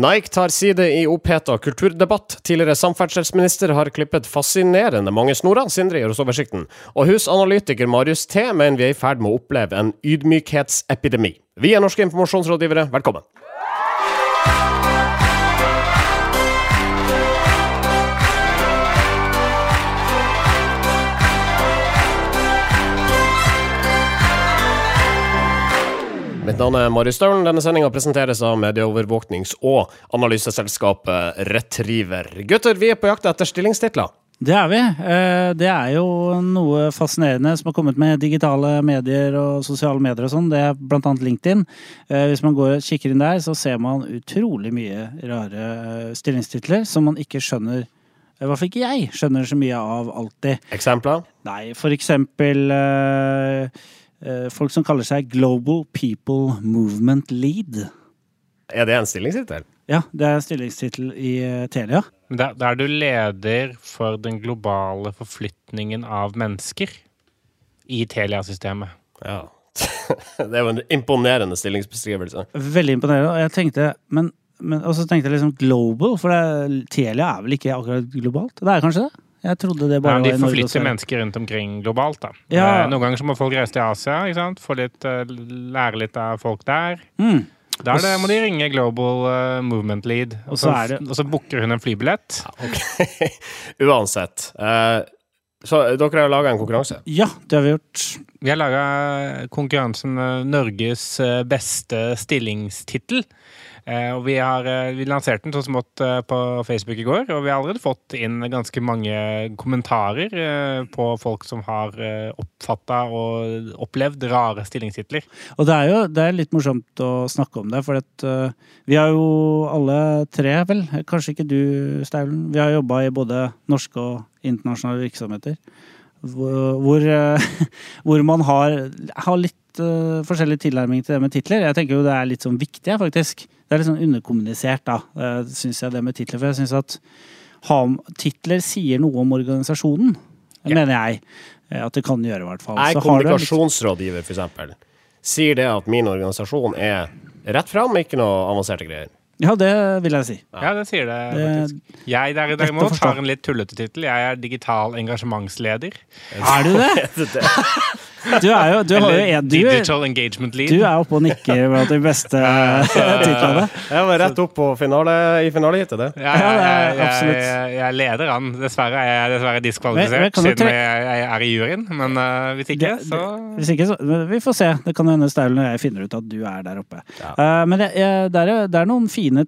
Nike tar side i oppheta kulturdebatt. Tidligere samferdselsminister har klippet fascinerende mange snorer. Sindre gir oss oversikten. Og husanalytiker Marius T mener vi er i ferd med å oppleve en ydmykhetsepidemi. Vi er norske informasjonsrådgivere. Velkommen. Mitt navn er Marius Staulen. Denne sendinga presenteres av medieovervåknings- og analyseselskapet Retriever. Gutter, vi er på jakt etter stillingstitler. Det er vi. Eh, det er jo noe fascinerende som har kommet med digitale medier og sosiale medier og sånn. Det er annet LinkedIn. Eh, hvis man går og kikker inn der, så ser man utrolig mye rare eh, stillingstitler som man ikke skjønner i hvert fall ikke jeg skjønner så mye av alltid. Eksempler? Nei, for eksempel folk som kaller seg Global People Movement Lead. Er det en stillingstittel? Ja, det er en stillingstittel i Telia. Da er du leder for den globale forflytningen av mennesker i Telia-systemet. Ja. Det er jo en imponerende stillingsbeskrivelse. Veldig imponerende. Og jeg tenkte, men, men og så tenkte jeg liksom global, for det, Telia er vel ikke akkurat globalt? Det er kanskje det? Jeg trodde det bare ja, de var i Norge og forflytter mennesker rundt omkring globalt, da. Ja. Eh, Noen ganger så må folk reise til Asia, ikke sant? Få litt, eh, lære litt av folk der. Mm. Da er det, må de ringe Global eh, Movement Lead, og så er det- og så booker hun en flybillett. Ok, Uansett. Uh, så dere har laga en konkurranse? Ja, det har vi gjort. Vi har laga konkurransen Norges beste stillingstittel. Eh, Og vi, har, eh, vi lanserte den så smått eh, på Facebook i går, og vi har allerede fått inn ganske mange kommentarer på folk som har oppfatta og opplevd rare stillingstitler. Og det er jo det er litt morsomt å snakke om det, for at, vi har jo alle tre, vel, kanskje ikke du, Staulen, vi har jobba i både norske og internasjonale virksomheter. Hvor, hvor, hvor man har, har litt øh, forskjellig tilnærming til det med titler. Jeg tenker jo det er litt sånn viktig, faktisk. Det er litt sånn underkommunisert, da, uh, syns jeg, det med titler. For jeg syns at ham, titler sier noe om organisasjonen, yeah. mener jeg. eh, At det kan gjøre, i hvert fall. Jeg er kommunikasjonsrådgiver, for eksempel. Sier det at min organisasjon er rett fram, ikke noe avanserte greier? Ja, det vil jeg si. Ja, det sier det Det- faktisk. Jeg der, derimot har en litt tullete tittel. Jeg er digital engasjementsleder. Er du det? Du er jo, du har jo Eller en, du, Digital Engagement Lead. du er oppe og nikker blant de beste titlene. Jeg var rett opp på finale, i finaleheatet, det. Ja, Ja, jeg, jeg, jeg, jeg, jeg leder an. Dessverre er jeg dessverre Men- men diskvalifisert siden jeg, jeg er i juryen. Men uh, hvis ikke, Det- så Hvis ikke, så men Vi får se. Det kan hende Staulen og jeg finner ut at du er der oppe. Ja. Uh, men det, det, er, det er noen fine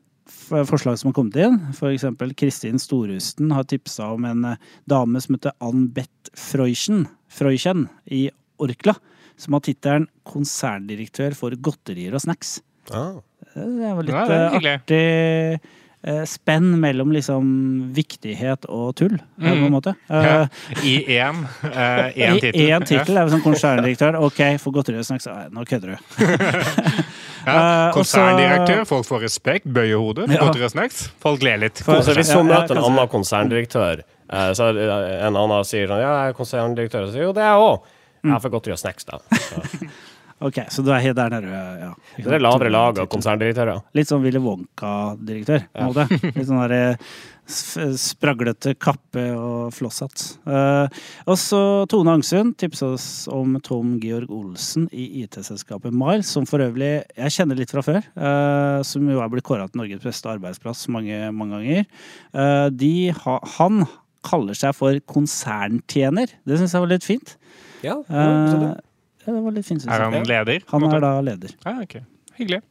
forslag som har kommet inn. Eksempel Kristin Storhusten har tipsa om en eh, dame som heter Ann Beth Freuchen, Freuchen i Orkla. Som har tittelen 'konserndirektør for godterier og snacks'. Ah. Det var litt Ja, det er eh, artig eh, spenn mellom liksom viktighet og tull, mm. på en Mm. måte. Ja. Eh, I én uh, I tittel. én tittel er vi sånn konserndirektør. Ok, for godteri og snacks. Nei, Nå kødder du. Ja. Konserndirektør, folk får respekt, bøyer hodet, Ja. godteri og snacks. Folk ler litt. For- Så hvis hun Ja, ja, møter en annen konserndirektør, så en annen sier sånn Ja, jeg er konserndirektør. Så sier jo det er jeg òg. Jeg for godteri og snacks, da. Så Ok, så du er helt der nede, ja. Det er lavere lag av konserndirektører. Litt sånn Willy Wonka-direktør, Ja. Litt sånn derre spraglete kappe og flosshatt. Uh, og så Tone Angsund tipsa oss om Tom Georg Olsen i IT-selskapet Miles, som for øvrig jeg kjenner litt fra før. Uh, som jo er blitt kåra til Norges beste arbeidsplass mange, mange ganger. Uh, de ha, han kaller seg for konserntjener. Det syns jeg var litt fint. Ja, Eh, det var litt fint, Er han leder? Han er da leder. Ja, okay. Hyggelig.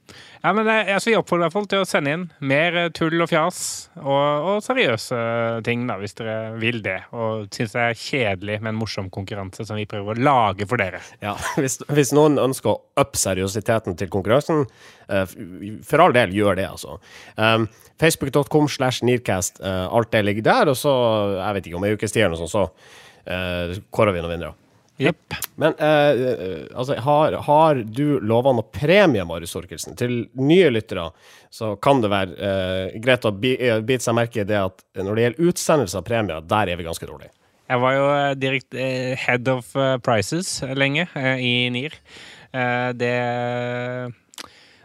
Ja, men jeg, altså, Vi oppfordrer i hvert fall til å sende inn mer eh, tull og fjas og, og seriøse ting, da, hvis dere vil det. Og syns det er kjedelig med en morsom konkurranse som vi prøver å lage for dere. Ja, hvis, hvis noen ønsker å up seriøsiteten til konkurransen, eh, for all del, gjør det, altså. Um, Facebook.com slash Nearcast, eh, alt det ligger der, og så, jeg vet ikke, om ei ukes tid eller noe sånt, så uh, kårer vi noen vinnere. Jepp. Men eh, eh, altså, har, har du lova noe premie, Marius Orkelsen? Til nye lyttere så kan det være eh, greit å bi- eh, bite seg merke i det at når det gjelder utsendelse av premier, der er vi ganske dårlige. Jeg var jo eh, direkt eh, head of prices lenge i NIR. Eh, det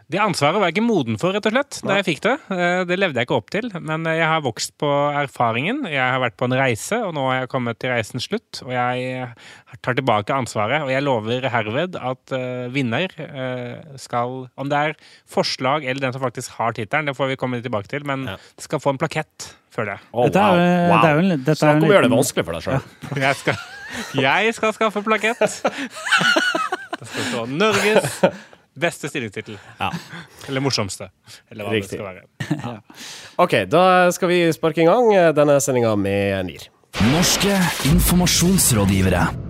Det ansvaret var jeg ikke moden for, rett og slett, da jeg fikk det. Eh, Det levde jeg ikke opp til. Men eh, jeg har vokst på erfaringen. Jeg har vært på en reise, og nå har jeg kommet til reisens slutt. Og jeg tar tilbake ansvaret, og jeg lover herved at eh, vinner eh, skal Om det er forslag eller den som faktisk har tittelen, det får vi komme tilbake til, men det skal få en plakett, føler jeg. Å, Dette er, wow. det er jo en, dette Snakk om å gjøre det vanskelig for deg sjøl. Jeg skal, jeg skal skaffe plakett. Det skal stå 'Norges beste stillingstittel'. Ja. Eller morsomste. Eller hva Riktig. det skal være. OK, da skal vi sparke i gang eh, denne sendinga med NIR. Norske informasjonsrådgivere.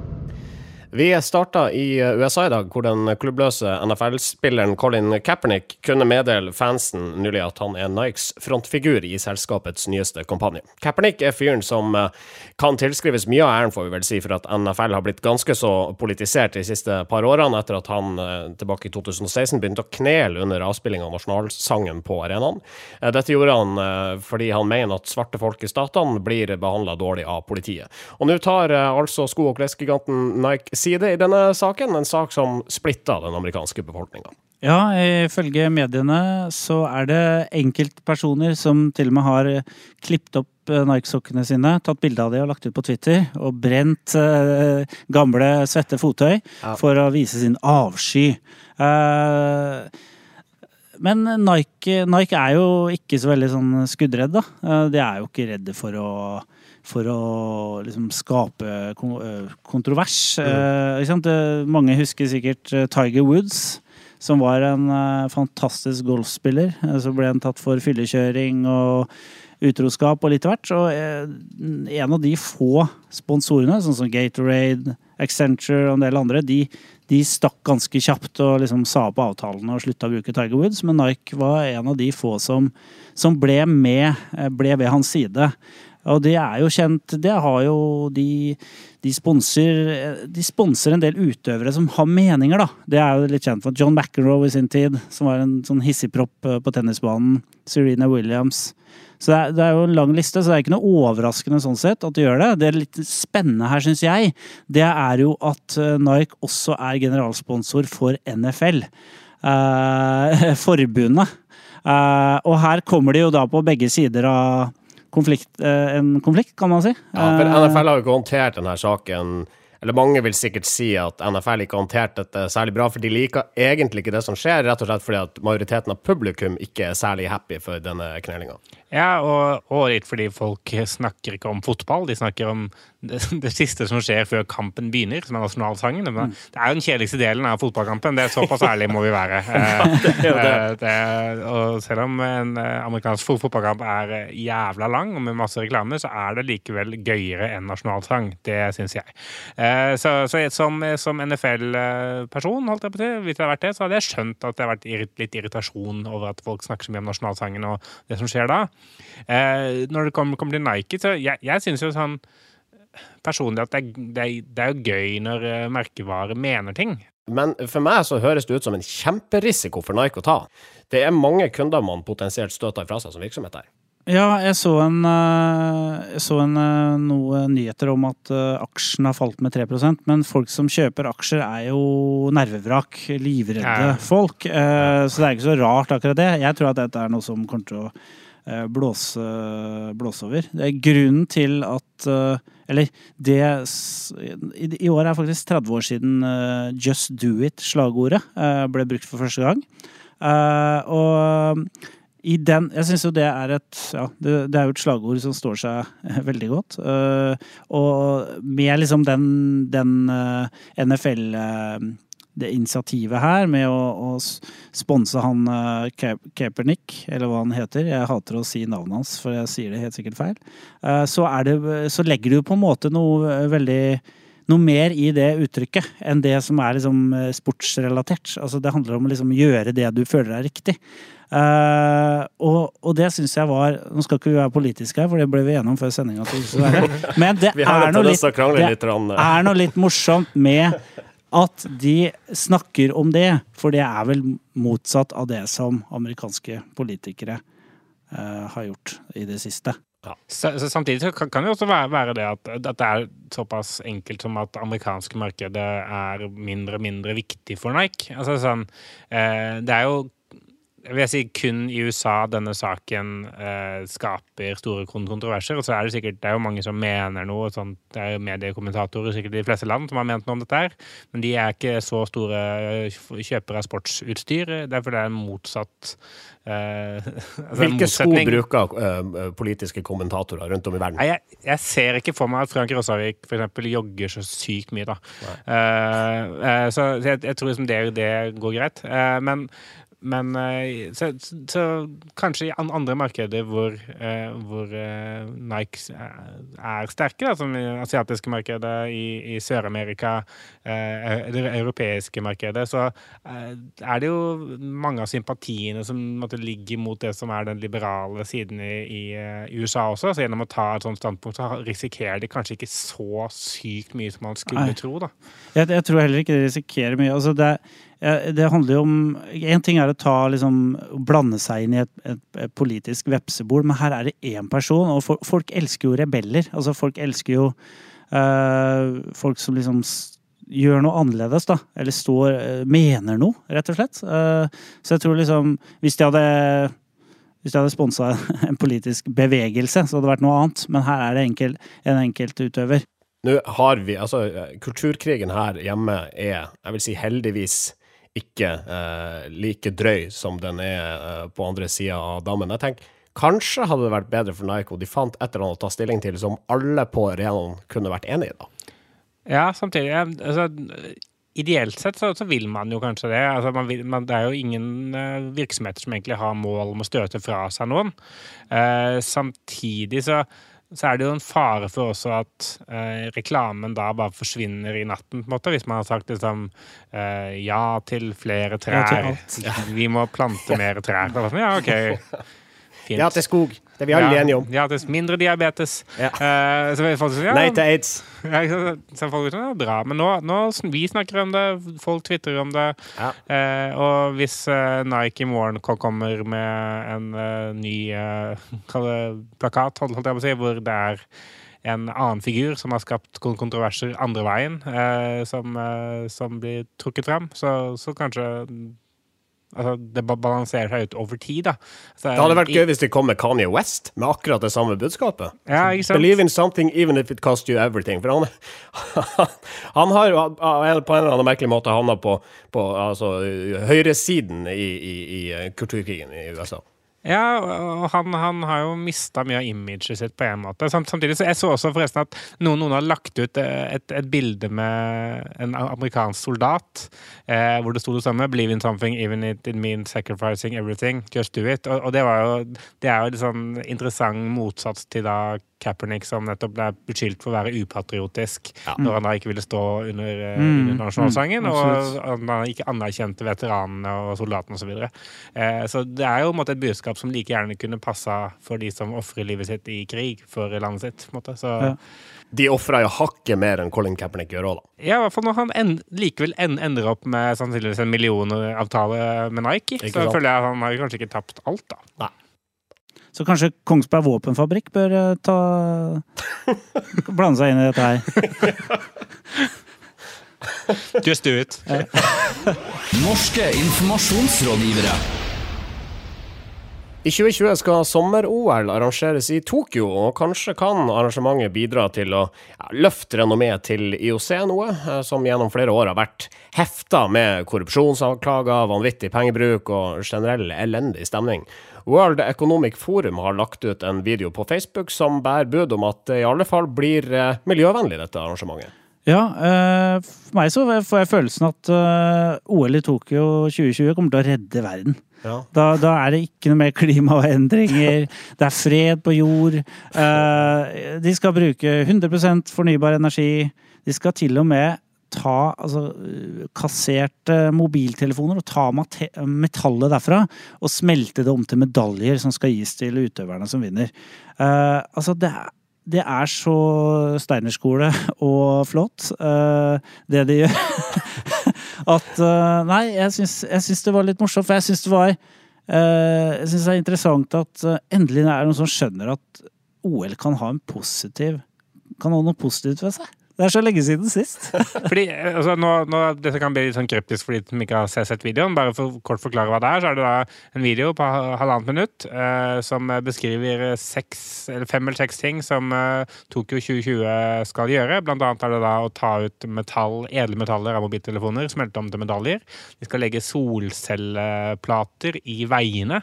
Vi starta i USA i dag, hvor den klubbløse NFL-spilleren Colin Kaepernick kunne meddele fansen nylig at han er Nikes frontfigur i selskapets nyeste kampanje. Kaepernick er fyren som eh, kan tilskrives mye av æren, får vi vel si, for at NFL har blitt ganske så politisert de siste par årene, etter at han eh, tilbake i 2016 begynte å knele under avspilling av nasjonalsangen på arenaen. Eh, Dette gjorde han fordi han mener at svarte folk i statene blir behandla dårlig av politiet. Og nå tar altså sko- og klesgiganten Nike side i denne saken, en sak som splitter den amerikanske befolkninga. Ja, ifølge mediene så er det enkeltpersoner som til og med har klippet opp eh, Nike-sokkene sine, tatt bilde av dem og lagt ut på Twitter, og brent eh, gamle, svette fottøy Ja. for å vise sin avsky. Eh, men Nike, Nike er jo ikke så veldig sånn skuddredd, da. Eh, De er jo ikke redde for å for å liksom skape eh, kontrovers. Mm. Mange husker sikkert Tiger Woods, som var en fantastisk golfspiller. Så ble han tatt for fyllekjøring og utroskap og litt av hvert. Og en av de få sponsorene, sånn som Gatorade, Accenture og en del andre, de, de stakk ganske kjapt og liksom sa opp avtalene og slutta å bruke Tiger Woods. Men Nike var en av de få som, som ble med, ble ved hans side. Og det er jo kjent Det har jo De, de sponser en del utøvere som har meninger, da. Det er jo litt kjent for John McEnroe i sin tid, som var en sånn hissigpropp eh, på tennisbanen. Serena Williams. Så det er, det er jo en lang liste, så det er ikke noe overraskende sånn sett at de gjør det. Det er litt spennende her, syns jeg, det er jo at eh, Nike også er generalsponsor for NFL. Eh, forbundet. Eh, og her kommer de jo da på begge sider av konflikt, eh, en konflikt, kan man si. Ja, for Eh, NFL har jo ikke håndtert denne saken Eller mange vil sikkert si at NFL ikke har håndtert dette særlig bra, for de liker egentlig ikke det som skjer, rett og slett fordi at majoriteten av publikum ikke er særlig happy for denne knelinga. Ja, og, og litt fordi folk snakker ikke om fotball. De snakker om det, det siste som skjer før kampen begynner, som er nasjonalsangen. Men Det er jo den kjedeligste delen av fotballkampen. Det er Såpass ærlige må vi være. Eh, eh, det, og selv om en eh, amerikansk fotballkamp er eh, jævla lang og med masse reklame, så er det likevel gøyere enn nasjonalsang. Det syns jeg. Eh, Så, så som, som NFL-person, holdt jeg på å si, hvis det hadde vært det, så hadde jeg skjønt at det har vært litt irritasjon over at folk snakker så mye om nasjonalsangen og det som skjer da. Eh, når det kommer, kommer til Nike, så jeg, jeg syns jo sånn personlig at det er, det, er, det er jo gøy når merkevarer merkevare mener ting. Men for meg så høres det ut som en kjemperisiko for Nike å ta. Det er mange kunder man potensielt støter fra seg som virksomhet der. Ja, jeg så en, eh, jeg så en, eh, noe nyheter om at eh, aksjen har falt med 3% men folk som kjøper aksjer er jo nervevrak, livredde Ja. folk. Eh, Så det er ikke så rart akkurat det. Jeg tror at dette er noe som kommer til å eh, blåse, blåse over. Det er grunnen til at eh, Eller det I, år er faktisk 30 år siden eh, Just do it-slagordet eh, ble brukt for første gang. Eh, Og i den, jeg syns jo det er et ja, det, er jo et slagord som står seg eh, veldig godt. Eh, og med liksom den, den eh, NFL eh, det initiativet her med å, å sponse han uh, Kaepernick, eller hva han heter. Jeg hater å si navnet hans, for jeg sier det helt sikkert feil. Uh, så, er det, så legger du på en måte noe eh, veldig noe mer i det uttrykket enn det som er liksom sportsrelatert. Altså Det handler om å liksom gjøre det du føler er riktig. Uh, og, og det syns jeg var Nå skal ikke vi være politiske her, for det ble vi enige om før sendinga. Men det er noe litt, det er noe litt morsomt med at de snakker om det, for det er vel motsatt av det som amerikanske politikere uh, har gjort i det siste. Så, så samtidig så kan, det også være, være det at, at det er såpass enkelt som at amerikanske markedet er mindre og mindre viktig for Nike. Altså sånn uh, Det er jo vil jeg si kun i USA denne saken eh, skaper store kontroverser. Og så er det sikkert det er jo mange som mener noe. Sånt, det er jo mediekommentatorer sikkert i de fleste land som har ment noe om dette her. Men de er ikke så store eh, kjøpere av sportsutstyr. Derfor det er en motsatt eh, altså Hvilke sko bruker eh, politiske kommentatorer rundt om i verden? Nei, jeg, jeg ser ikke for meg at Frank Rossavik eksempel jogger så sykt mye, da. Eh, eh, så jeg, jeg tror liksom det, det går greit. Eh, men men så, så, så kanskje i andre markeder hvor, eh, hvor eh, Nike er, er sterke, da, som i det asiatiske markedet, i, i Sør-Amerika, eh, det europeiske markedet, så eh, er det jo mange av sympatiene som måtte ligger mot det som er den liberale siden i, i, eh, USA også. Så gjennom å ta et sånt standpunkt, så risikerer de kanskje ikke så sykt mye som man skulle Nei. tro, da. Jeg, jeg tror heller ikke de risikerer mye. Altså det, eh, det handler jo om Én ting er å ta, liksom, blande seg inn i et, et, et politisk vepsebol, men her er det én person, og for, folk elsker jo rebeller. Altså Folk elsker jo eh, folk som liksom gjør noe annerledes, da. Eller står eh, Mener noe, rett og slett. Uh, så jeg tror liksom Hvis de hadde hvis de hadde sponsa en politisk bevegelse, så hadde det vært noe annet. Men her er det enkel, en enkeltutøver. Nå har vi, altså Kulturkrigen her hjemme er, jeg vil si heldigvis, ikke eh, like drøy som den er eh, på andre sida av dammen. Jeg tenker kanskje hadde det vært bedre for Nike og de fant et eller annet å ta stilling til som alle på arenaen kunne vært enig i, da. Ja, samtidig altså, Ideelt sett så, så vil man jo kanskje det. Altså, man vil, man, det er jo ingen uh, virksomheter som egentlig har mål om å støte fra seg noen. Uh, samtidig så, så er det jo en fare for også at eh, reklamen da bare forsvinner i natten, på en måte, hvis man har sagt liksom eh, ja til flere Ja til trær. Vi må plante mer trær. Da sånn, Ja, OK. Fint. Ja til skog. Det er vi alle Ja, enige om. Ja, til mindre diabetes. Ja. Uh, så folk ja, Nei til aids. så folk ja, bra. Men nå, nå vi snakker om det, folk twitterer om det. Eh, og hvis uh, Nike i morgen kommer med en eh, ny eh, plakat, holdt jeg på å si, hvor det er en annen figur som har skapt kontroverser andre veien, eh, som, eh, som blir trukket frem, så, så kanskje Altså, det balanserer seg ut over tid, da. Så, Det hadde vært gøy hvis det kom med Kanye West med akkurat det samme budskapet. Ja? Believe in something even if it costs you everything. For han, han har jo på en eller annen merkelig måte havna på, på altså, høyresiden i, i, i eh, kulturkrigen i USA. Ja, og han, han har jo mista mye av imaget sitt på en måte. Samtidig så jeg så også forresten at noen, noen har lagt ut eh, et, et bilde med en amerikansk soldat eh, hvor det sto det samme 'Believe in something even it, it means sacrificing everything. Just do it'. Og, og det jo Det er jo en sånn interessant motsats til da Kaepernick, som nettopp ble beskyldt for å være upatriotisk når han da ikke ville stå under, eh, Mm, under nasjonalsangen, mm, og han ikke anerkjente veteranene og soldatene osv. Så, videre. eh, så det er jo måte et budskap som like gjerne kunne passa for de som ofrer livet sitt i krig for landet sitt. måte. Så Ja. De ofra jo hakket mer enn Colin Kaepernick gjør òg, da. ja, i hvert fall når han en, likevel en, ender opp med sannsynligvis en millionavtale med Nike, Ikke så sant? føler jeg at han har kanskje ikke tapt alt, da. Så kanskje Kongsberg våpenfabrikk bør eh, ta blande seg inn i dette her. Just do it. Norske informasjonsrådgivere. I 2020 skal sommer-OL arrangeres i Tokyo, og kanskje kan arrangementet bidra til å ja, løfte renommeet til IOC noe, eh, som gjennom flere år har vært hefta med korrupsjonsanklager, vanvittig pengebruk og generell elendig stemning. World Economic Forum har lagt ut en video på Facebook som bærer bud om at det i alle fall blir eh, miljøvennlig, dette arrangementet. Ja, eh, for meg så får jeg følelsen at OL i Tokyo 2020 kommer til å redde verden. Ja. Da, da er det ikke noe mer klimaendringer, det er fred på jord. Uh, de skal bruke 100% fornybar energi. De skal til og med ta altså, kasserte mobiltelefoner og ta metallet derfra og smelte det om til medaljer som skal gis til utøverne som vinner. Uh, altså, det er det er så steinerskole og flott, eh, det de gjør. At eh, Nei, jeg syns, det var litt morsomt, for jeg syns det var eh, Jeg syns det er interessant at eh, endelig er det noen som skjønner at OL kan ha en positiv Kan ha noe positivt ved seg. Det er så lenge siden sist. Fordi, altså, nå, nå, Dette kan bli litt sånn kryptisk for de som ikke har sett videoen. Bare for kort forklare hva det er, så er det da en video på halvannet minutt eh, som beskriver seks, eller fem eller seks ting som eh, Tokyo 2020 skal gjøre. Blant annet er det da å ta ut metall, edle metaller av mobiltelefoner, smelte om til medaljer. De skal legge solcelleplater i veiene.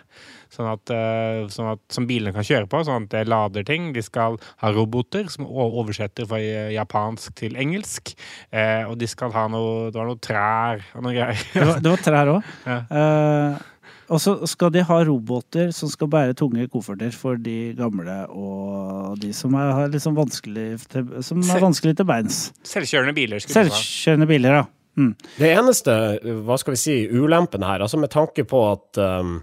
Sånn at, eh, sånn at, som bilene kan kjøre på, sånn at det lader ting. De skal ha roboter som oversetter fra japansk til engelsk. Eh, og de skal ha noe Det var noe trær og noe greier. Det var, det var trær òg. Ja. og så skal de ha roboter som skal bære tunge kofferter for de gamle og de som er, har liksom vanskelig til, som er vanskelig til beins. Selvkjørende biler. skulle. Selvkjørende biler, ja. Mm. Det eneste, hva skal vi si, ulempen her, altså med tanke på at um,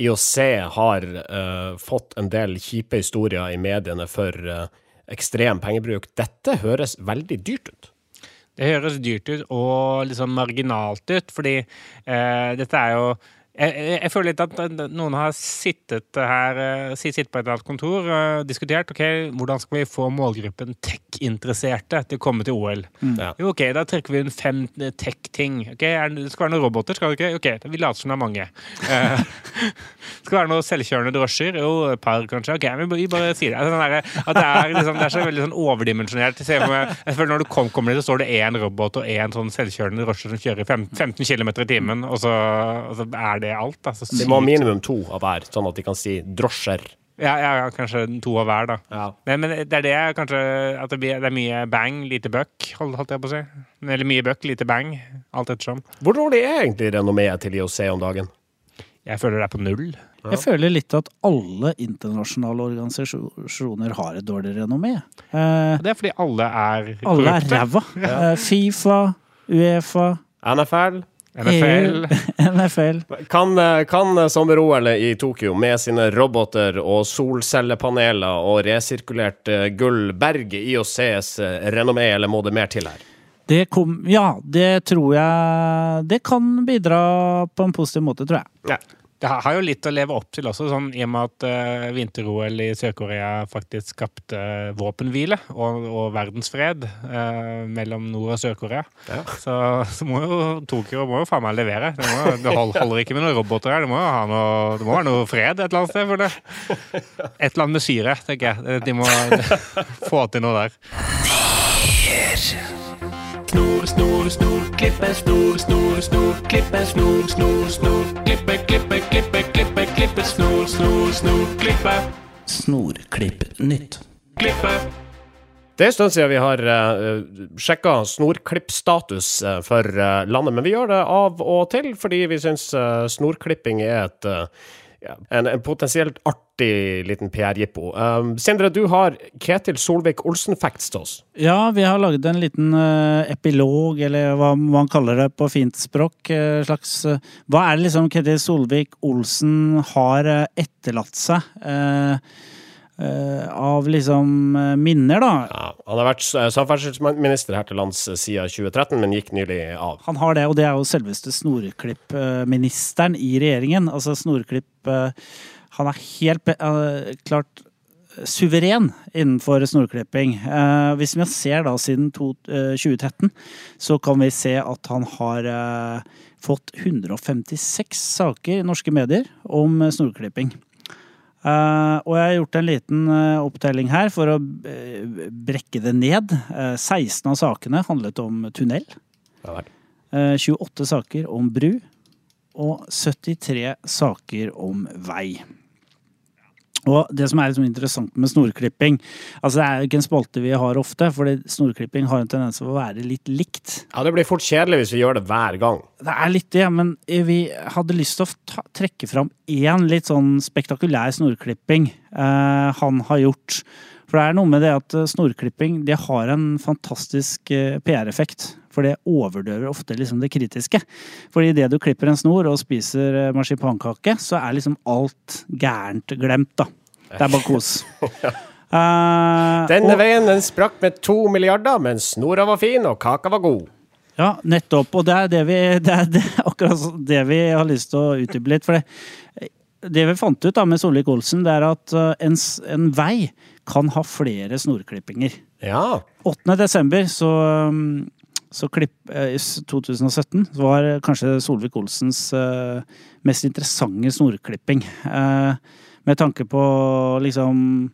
IOC har uh, fått en del kjipe historier i mediene for uh, ekstrem pengebruk, dette høres veldig dyrt ut. Det høres dyrt ut og liksom marginalt ut, fordi uh, dette er jo jeg, jeg, jeg føler litt at noen har sittet her eh, sittet på et eller annet kontor og diskutert ok, hvordan skal vi få målgruppen tech-interesserte til å komme til OL. Ja. Jo, ok, Da trekker vi inn fem eh, tech-ting. Ok, er det det skal være noen roboter, skal det ikke? Ok, vi later som det er mange. Eh, skal det være noen selvkjørende drosjer? Jo, et par, kanskje. Ok, men vi bare sier det. Altså, sånn der, at det er, liksom, det er så veldig sånn overdimensjonert. Jeg, jeg føler Når du kom, kommer dit, så står det én robot og én sånn selvkjørende drosje som kjører fem, 15 km i timen, og så, og så er det alt. Altså, De må ha minimum to av hver, sånn at de kan si drosjer. Ja, ja, ja, kanskje to av hver, da. Ja. Men, men det er det kanskje At det, blir, det er mye bang, lite buck, hold- holdt jeg på å si. Eller mye buck, lite bang. Alt ettersom. Hvor dårlig er egentlig renommeet til IOC om dagen? Jeg føler det er på null. Jeg føler litt at alle internasjonale organisasjoner har et dårlig renommé. Eh, Det er fordi alle er alle er ræva. Ja. Fifa, Uefa, NFL? NFL. NFL. Kan, eh, kan sommer-OL i Tokyo med sine roboter og solcellepaneler og resirkulert eh, gull berge IOCs eh, renommé, eller må det mer til her? Det kom, ja, det tror jeg Det kan bidra på en positiv måte, tror jeg. Det har jo litt å leve opp til også, sånn, i og med at uh, vinter-OL i Sør-Korea faktisk skapte våpenhvile og, og verdensfred uh, mellom Nord- og Sør-Korea. Ja. Så, så må jo Tokyo må jo faen meg levere. Det, må, det hold, holder ikke med noen roboter her. Det må, jo ha noe, det må være noe fred et eller annet sted. For det. Et eller annet med syre, tenker jeg. De må få til noe der. Snor, snor, snor, klippe, snor, snor, snor, klippe, snor, snor, snor, klippe, klippe, klippe, klippe, klippe, snor, snor, snor, klippe, Snorklipp nytt. klippe. Det er en stund siden vi har uh, sjekka snorklippstatus uh, for eh, landet, men vi gjør det av og til fordi vi syns uh, snorklipping er et eh, ja, en, en potensielt artig liten PR-jippo. Um, Sindre, du har Ketil Solvik-Olsen-facts til oss. Ja, vi har laget en liten uh, epilog, eller hva man kaller det på fint språk. Uh, slags, uh, hva er det liksom Ketil Solvik-Olsen har etterlatt seg eh, av liksom eh, minner, da? Ja, han har vært eh, samferdselsminister her til lands eh, siden 2013, men gikk nylig av. Han har det, og det er jo selveste snoreklippministeren i regjeringen. Altså Snoreklipp eh, Han er helt eh, klart suveren innenfor snorklipping. Eh, hvis vi ser da siden to, eh, 2013, så kan vi se at han har eh, fått 156 saker i norske medier om eh, snorklipping. Eh, og jeg har gjort en liten uh, opptelling her for å uh, brekke det ned. Eh, 16 av sakene handlet om tunnel. Ja. Eh, 28 saker om bru og 73 saker om vei. Og det som er liksom interessant med snorklipping altså Det er jo ikke en spalte vi har ofte, for snorklipping har en tendens til å være litt likt. Ja, det blir fort kjedelig hvis vi gjør det hver gang. Det er litt det, men vi hadde lyst til å ta, trekke fram én litt sånn spektakulær snorklipping eh, han har gjort. For det er noe med det at snorklipping det har en fantastisk eh, PR-effekt. For det overdøver ofte liksom det kritiske. For idet du klipper en snor og spiser eh, marsipankake, så er liksom alt gærent glemt, da. Det er bare kos. Uh, Denne og- veien den sprakk med to milliarder, men snora var fin og kaka var god. Ja, nettopp. Og det er, det vi, det er det, akkurat det vi har lyst til å utdype litt. For det, det vi fant ut da med Solvik-Olsen, det er at uh, en, en vei kan ha flere snorklippinger. Ja. 8. desember så, um, så klipp, eh, i 2017 så var kanskje Solvik-Olsens eh, mest interessante snorklipping. Eh, med tanke på liksom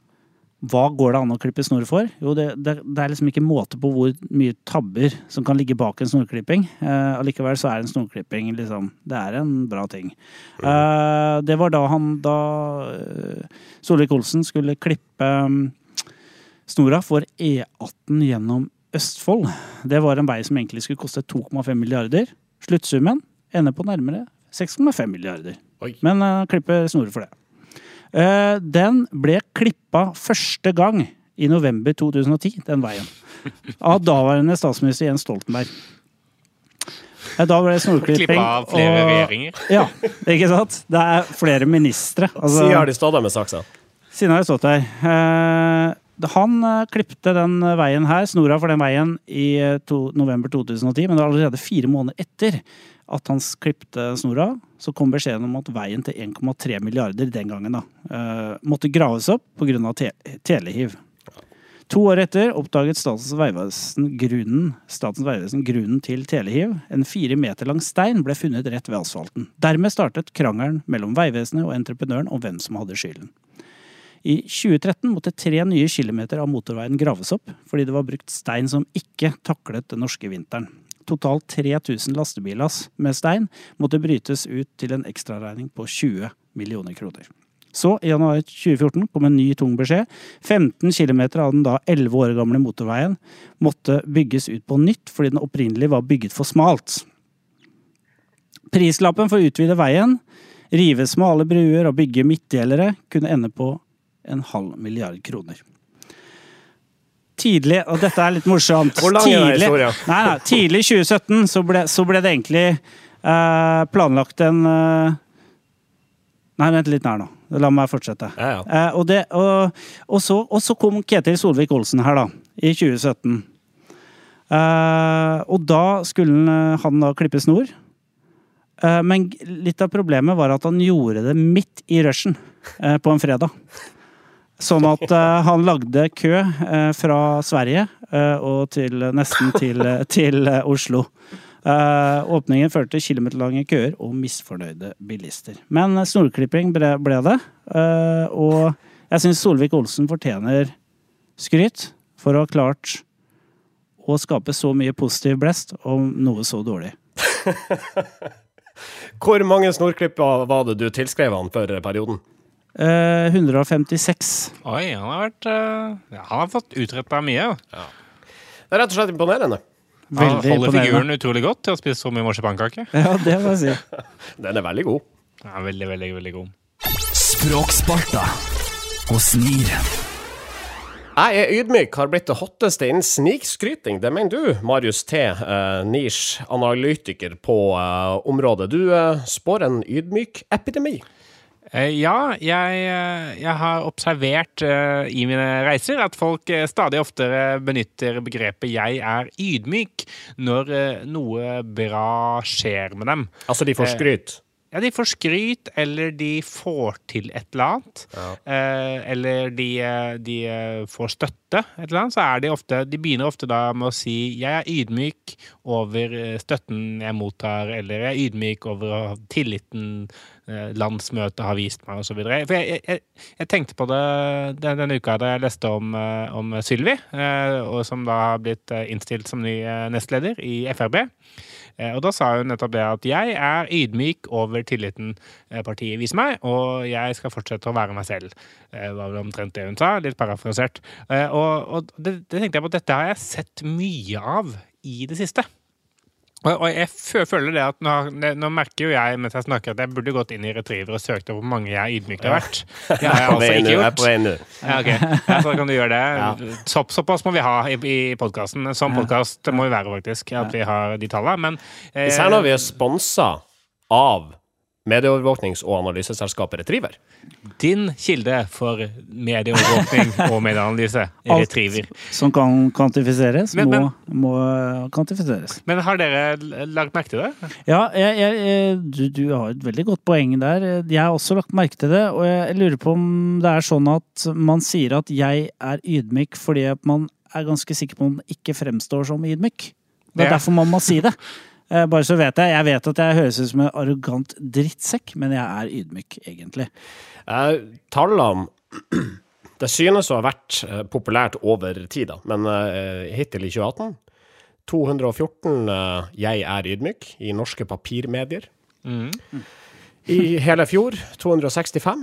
hva går det an å klippe snor for? Jo, det, det, det er liksom ikke måte på hvor mye tabber som kan ligge bak en snorklipping. Eh, allikevel så er en snorklipping liksom Det er en bra ting. Eh, det var da han da eh, Solvik-Olsen skulle klippe um, snora for E18 gjennom Østfold. Det var en vei som egentlig skulle koste 2,5 milliarder. Sluttsummen ender på nærmere 6,5 milliarder. Oi. Men uh, klipper snorer for det. Uh, den ble klippa første gang i november 2010, den veien. Av daværende statsminister Jens Stoltenberg. Da ble det snorklipping. Klippa av flere og- regjeringer. Ja, ikke sant? Det er flere ministre. Altså- Siden har de stått der med saksa. siden har jeg stått her. Eh, han eh, klipte den veien her, snora for den veien, i eh, to, november 2010. Men det var allerede fire måneder etter at han klipte snora, så kom beskjeden om at veien til 1,3 milliarder den gangen da, eh, måtte graves opp pga. Te telehiv. To år etter oppdaget Statens vegvesen grunnen, grunnen til telehiv. En fire meter lang stein ble funnet rett ved asfalten. Dermed startet krangelen mellom Vegvesenet og entreprenøren om hvem som hadde skylden. I 2013 måtte tre nye kilometer av motorveien graves opp, fordi det var brukt stein som ikke taklet den norske vinteren. Totalt 3000 lastebillass med stein måtte brytes ut til en ekstraregning på 20 millioner kroner. Så, i januar 2014, kom en ny tung beskjed. 15 km av den da 11 år gamle motorveien måtte bygges ut på nytt, fordi den opprinnelig var bygget for smalt. Prislappen for å utvide veien, rive smale bruer og bygge midtdelere kunne ende på en halv milliard kroner. Tidlig, og dette er litt morsomt Hvor lang er tidlig, nei, nei, tidlig i 2017 så ble, så ble det egentlig eh, planlagt en eh, Nei, vent litt nær nå. La meg fortsette. Ja, ja. Eh, og, det, og, og, så, og så kom Ketil Solvik-Olsen her, da, i 2017. Eh, og da skulle han, eh, da klippe snor. Eh, men litt av problemet var at han gjorde det midt i rushen på en fredag. Sånn at uh, han lagde kø uh, fra Sverige uh, og til, nesten til, til Oslo. Åpningen førte kilometerlange køer og misfornøyde bilister. Men snorklipping ble, ble det, og jeg syns Solvik-Olsen fortjener skryt for å ha klart å skape så mye positiv blest om noe så dårlig. Hvor mange snorklipper var det du tilskrev han for perioden? Eh, 156. Oi, han har vært uh, Han har fått utretta mye. Det er rett og slett imponerende. Han holder imponerende. figuren utrolig godt til å spise så mye marsipankake. Ja, det må jeg si. Den er veldig god. Ja, veldig, veldig, veldig god. Språksparta hos NIR. Jeg er ydmyk, har blitt det hotteste innen snikskryting. Det mener du, Marius T., uh, Nish, analytiker på eh, området. Du eh, spår en ydmyk epidemi. Eh, Ja, jeg, eh, jeg har observert eh, i mine reiser at folk stadig oftere benytter begrepet 'jeg er ydmyk' når noe bra skjer med dem. Altså, de får skryt. Ja, de får skryt, eller de får til et eller annet. Eh, eller de, eh, de eh, får støtte, et eller annet. Så er de ofte De begynner ofte da med å si 'jeg er ydmyk over eh, støtten jeg mottar', eller 'jeg er ydmyk over tilliten landsmøtet har vist meg', osv. For jeg, jeg, jeg tenkte på det den, denne uka da jeg leste om, om Sylvi, eh, og som da har blitt innstilt som ny nestleder i Frp. Eh, Og da sa hun nettopp det at jeg er ydmyk over tilliten eh, partiet viser meg, og jeg skal fortsette å være meg selv. Det var vel omtrent det hun sa, litt parafrasert. Eh, Og, og det, det tenkte jeg på dette har jeg sett mye av i det siste. Og, jeg føler det at nå, nå merker jo jeg mens jeg snakker at jeg burde gått inn i Retriever og søkt opp hvor mange jeg ydmykt har vært. Det har jeg altså ikke gjort. Ja, okay. Ja, så kan du gjøre det. Så, såpass må vi ha i, i podkasten. Sånn podkast må vi være, faktisk. At vi har de tallene. Men eh, Især når vi er sponsa av medieovervåknings- og analyseselskapet Retriever. Din kilde for medieovervåkning og medieanalyse. Alt. Retriever. Som kan kvantifiseres, Men- men- må, må kvantifiseres. Men har dere lagt merke til det? Ja, jeg, jeg, jeg- du, du har et veldig godt poeng der. Jeg har også lagt merke til det, og jeg lurer på om det er sånn at man sier at jeg er ydmyk fordi man er ganske sikker på at man ikke fremstår som ydmyk. Det er Ja. derfor man må si det. Eh, Bare så vet jeg. Jeg vet at jeg høres ut som en arrogant drittsekk, men jeg er ydmyk, egentlig. Eh, tallene Det synes å ha vært eh, populært over tid, da. men eh, hittil i 2018 214 eh, 'Jeg er ydmyk' i norske papirmedier. I hele fjor 265.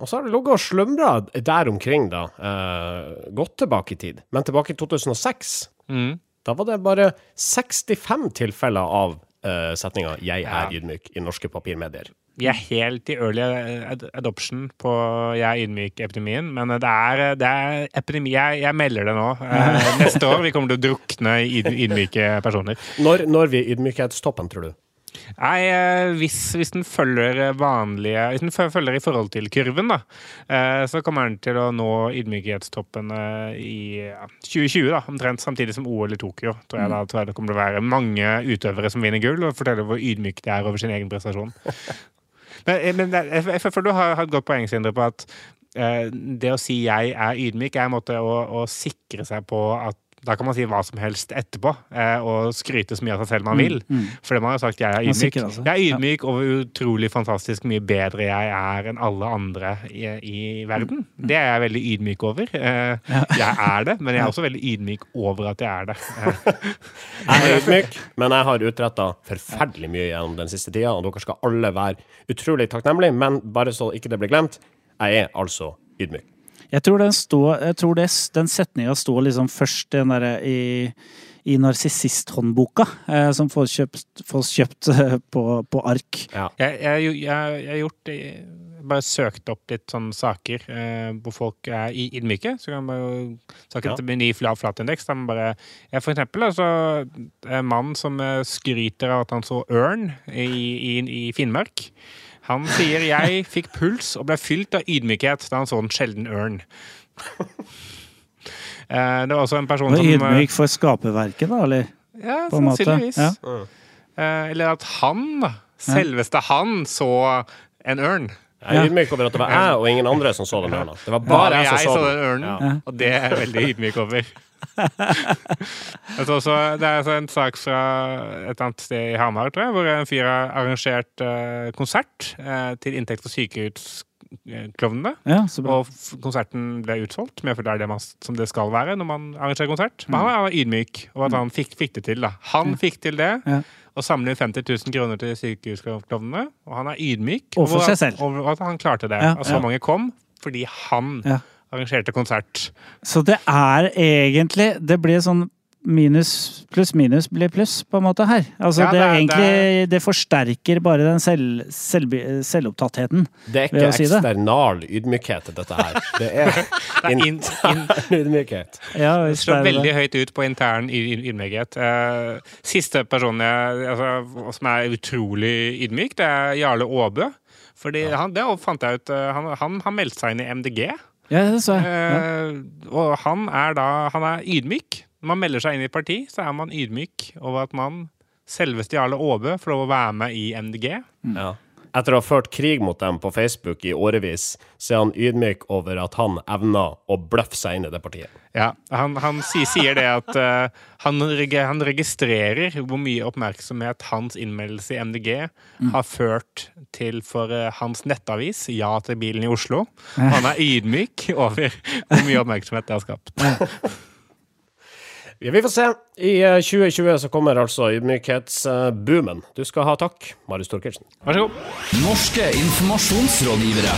Og så har det ligget og slumra der omkring, da. eh, godt tilbake i tid. Men tilbake i 2006, Mm. Da var det bare 65 tilfeller av uh, setninga 'Jeg er Ja. ydmyk' i norske papirmedier. Vi er helt i early ad adoption på Jeg er ydmyk-epidemien, men det er, det er epidemi. Jeg, jeg melder det nå. Eh, neste år. Vi kommer til å drukne i ydmyke personer. Når, når vi ydmykhetstoppen, tror du? Nei, eh, hvis, hvis den følger vanlige Hvis den følger i forhold til kurven, da, eh, så kommer den til å nå ydmykhetstoppen eh, i 2020, da, omtrent samtidig som OL i Tokyo. Tror jeg, da tror jeg det kommer til å være mange utøvere som vinner gull, og forteller hvor ydmyk de er over sin egen prestasjon. Men, eh, men jeg, jeg føler du har, har et godt poeng, Sindre, på at eh, det å si 'jeg er ydmyk' er en måte å, å sikre seg på at da kan man si hva som helst etterpå, eh, og skryte så mye av seg selv man vil. For det man har sagt 'jeg er ydmyk'. sikker, altså. Jeg er ydmyk over utrolig fantastisk mye bedre jeg er enn alle andre i, i verden. Det er jeg veldig ydmyk over. Eh, Jeg er det, men jeg er også veldig ydmyk over at jeg er det. Eh, Jeg er ydmyk, men jeg har utretta forferdelig mye gjennom den siste tida, og dere skal alle være utrolig takknemlige, men bare så ikke det blir glemt, jeg er altså ydmyk. Jeg tror den, står, jeg tror det, den setninga står liksom først den der i, i narsissisthåndboka, eh, som folk kjøpt, kjøpt eh, på, på ark. Ja. Jeg, jeg, jeg, jeg har gjort jeg bare søkt opp litt sånne saker eh, hvor folk er i- ydmyke. Så kan man jo saken Ja. etter ny flatindeks. Da man bare For eksempel altså, en mann som eh, skryter av at han så ørn i, i, i Finnmark. Han sier 'jeg fikk puls og ble fylt av ydmykhet da han så en sjelden ørn'. Eh, det var også en person som eh, ydmyk for skaperverket, da, eller? Ja, på en måte. sannsynligvis. Ja. Eh, eller at han, selveste han, så en ørn. Jeg er ydmyk over at det var jeg og ingen andre som så den ørna. Det var bare jeg som så den. ørnen, Ja. og det er jeg veldig ydmyk over. Også, det er altså en sak fra et annet sted i Hamar, tror jeg, hvor en fyr har arrangert uh, konsert uh, til inntekt for sykehusklovnene. Ja. Og f- konserten ble utsolgt, men jeg føler det er det man, som det skal være når man arrangerer konsert. Men han var ydmyk over at han fikk, fikk det til. da. Han fikk til det. Ja. Og samle inn 50 000 kroner til sykehusklovnene. Og han er ydmyk over seg selv. over at han klarte det. Ja, og så ja. mange kom fordi han Ja. arrangerte konsert. Så det er egentlig Det blir sånn minus pluss minus blir pluss, på en måte, her. Altså, Ja, det, det er- egentlig Det forsterker bare den selv, selv, selvopptattheten. Det er ikke si det. eksternal ydmykhet, dette her. Det er Det er in, in, intern ydmykhet. Ja, det slår veldig høyt ut på intern ydmykhet. Eh, siste person jeg, altså, som er utrolig ydmyk, det er Jarle Aabø. Fordi han, det fant jeg ut, eh, han, han har meldt seg inn i MDG. Ja, det så jeg. Ja. Eh, og han er da han er ydmyk. Når man melder seg inn i et parti, så er man ydmyk over at man, selveste Jarle Aabø, får lov å være med i MDG. Ja. Etter å ha ført krig mot dem på Facebook i årevis, så er han ydmyk over at han evner å bløffe seg inn i det partiet. Ja, Han, han sier, sier det at uh, han, reg- han registrerer hvor mye oppmerksomhet hans innmeldelse i MDG har ført til for uh, hans nettavis Ja til bilen i Oslo. Han er ydmyk over hvor mye oppmerksomhet det har skapt. Ja, vi får se. I eh, 2020 så kommer altså ydmykhetsboomen. Du skal ha takk, Marius Torkelsen. Vær så god. Norske informasjonsrådgivere.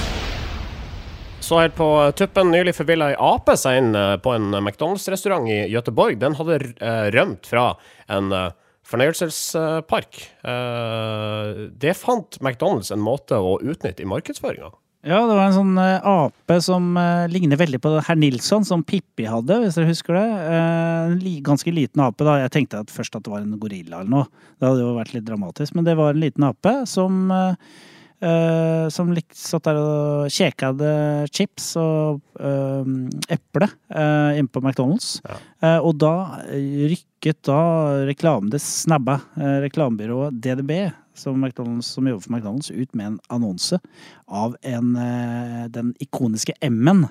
Så helt på tuppen, nylig forvilla ei ape seg inn eh, på en McDonald's-restaurant i Gøteborg. Den hadde eh, rømt fra en eh, fornøyelsespark. Eh, det fant McDonald's en måte å utnytte i markedsføringa. Ja, det var en sånn eh, ape som uh, ligner veldig på herr Nilsson, som Pippi hadde, hvis dere husker det. Eh, en li, ganske liten ape, da. Jeg tenkte at først at det var en gorilla eller noe. Det hadde jo vært litt dramatisk, men det var en liten ape som uh, Uh, som satt der og kjekade chips og uh, eple uh, inne på McDonald's. Ja. Uh, og da rykket da reklamen det snabba reklamebyrået DDB, som, som jobber for McDonald's, ut med en annonse av en, eh, den ikoniske M-en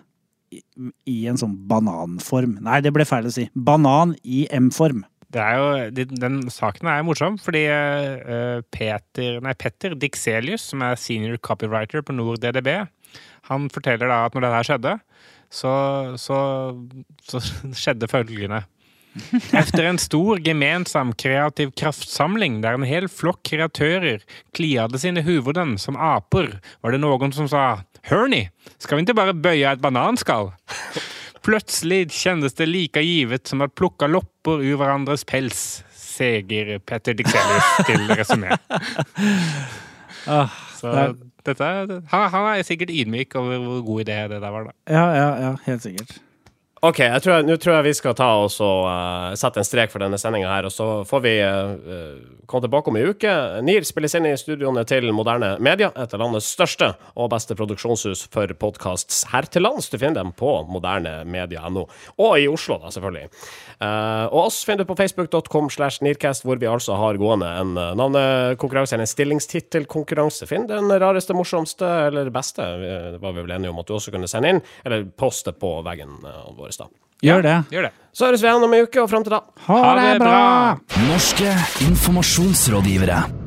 i, i en sånn bananform. Nei, det ble feil å si. Banan i M-form. Jo, de- den saken er morsom, fordi eh, Peter, nei, Petter Dixelius, som er senior copywriter på Nord DDB, han forteller da at når dette skjedde, så, så, så skjedde følgende. Efter en stor gemensam kreativ kraftsamling der en hel flokk kreatører kliade sine huvuden som aper, var det noen som sa Hør ni, skal vi ikke bare bøye et bananskall? Plutselig kjennes det like givet som at plocka lopper ur hverandres pels, seger Petter Dixelius til Resumé. Ah, Så dette, han, han er sikkert ydmyk over hvor god idé det der var, da. ja, ja, ja, helt sikkert. OK, nå tror jeg vi skal ta oss og uh, sette en strek for denne sendinga her, og så får vi uh, komme tilbake om ei uke. NIR spilles inn i studioene til Moderne Media, et av landets største og beste produksjonshus for podkasts her til lands. Du finner dem på modernemedia.no, og i Oslo, da, selvfølgelig. Uh, og oss finner du på facebook.com slash nircast, hvor vi altså har gående en navnekonkurranse, eller en stillingstittelkonkurranse. Finn den rareste, morsomste eller beste, det var vi vel enige om at du også kunne sende inn, eller poste på veggen eh, vår. da. Gjør det. Gjør det. Så høres vi igjen om ei uke, og fram til da. Ha, Ha det bra! bra! Norske informasjonsrådgivere.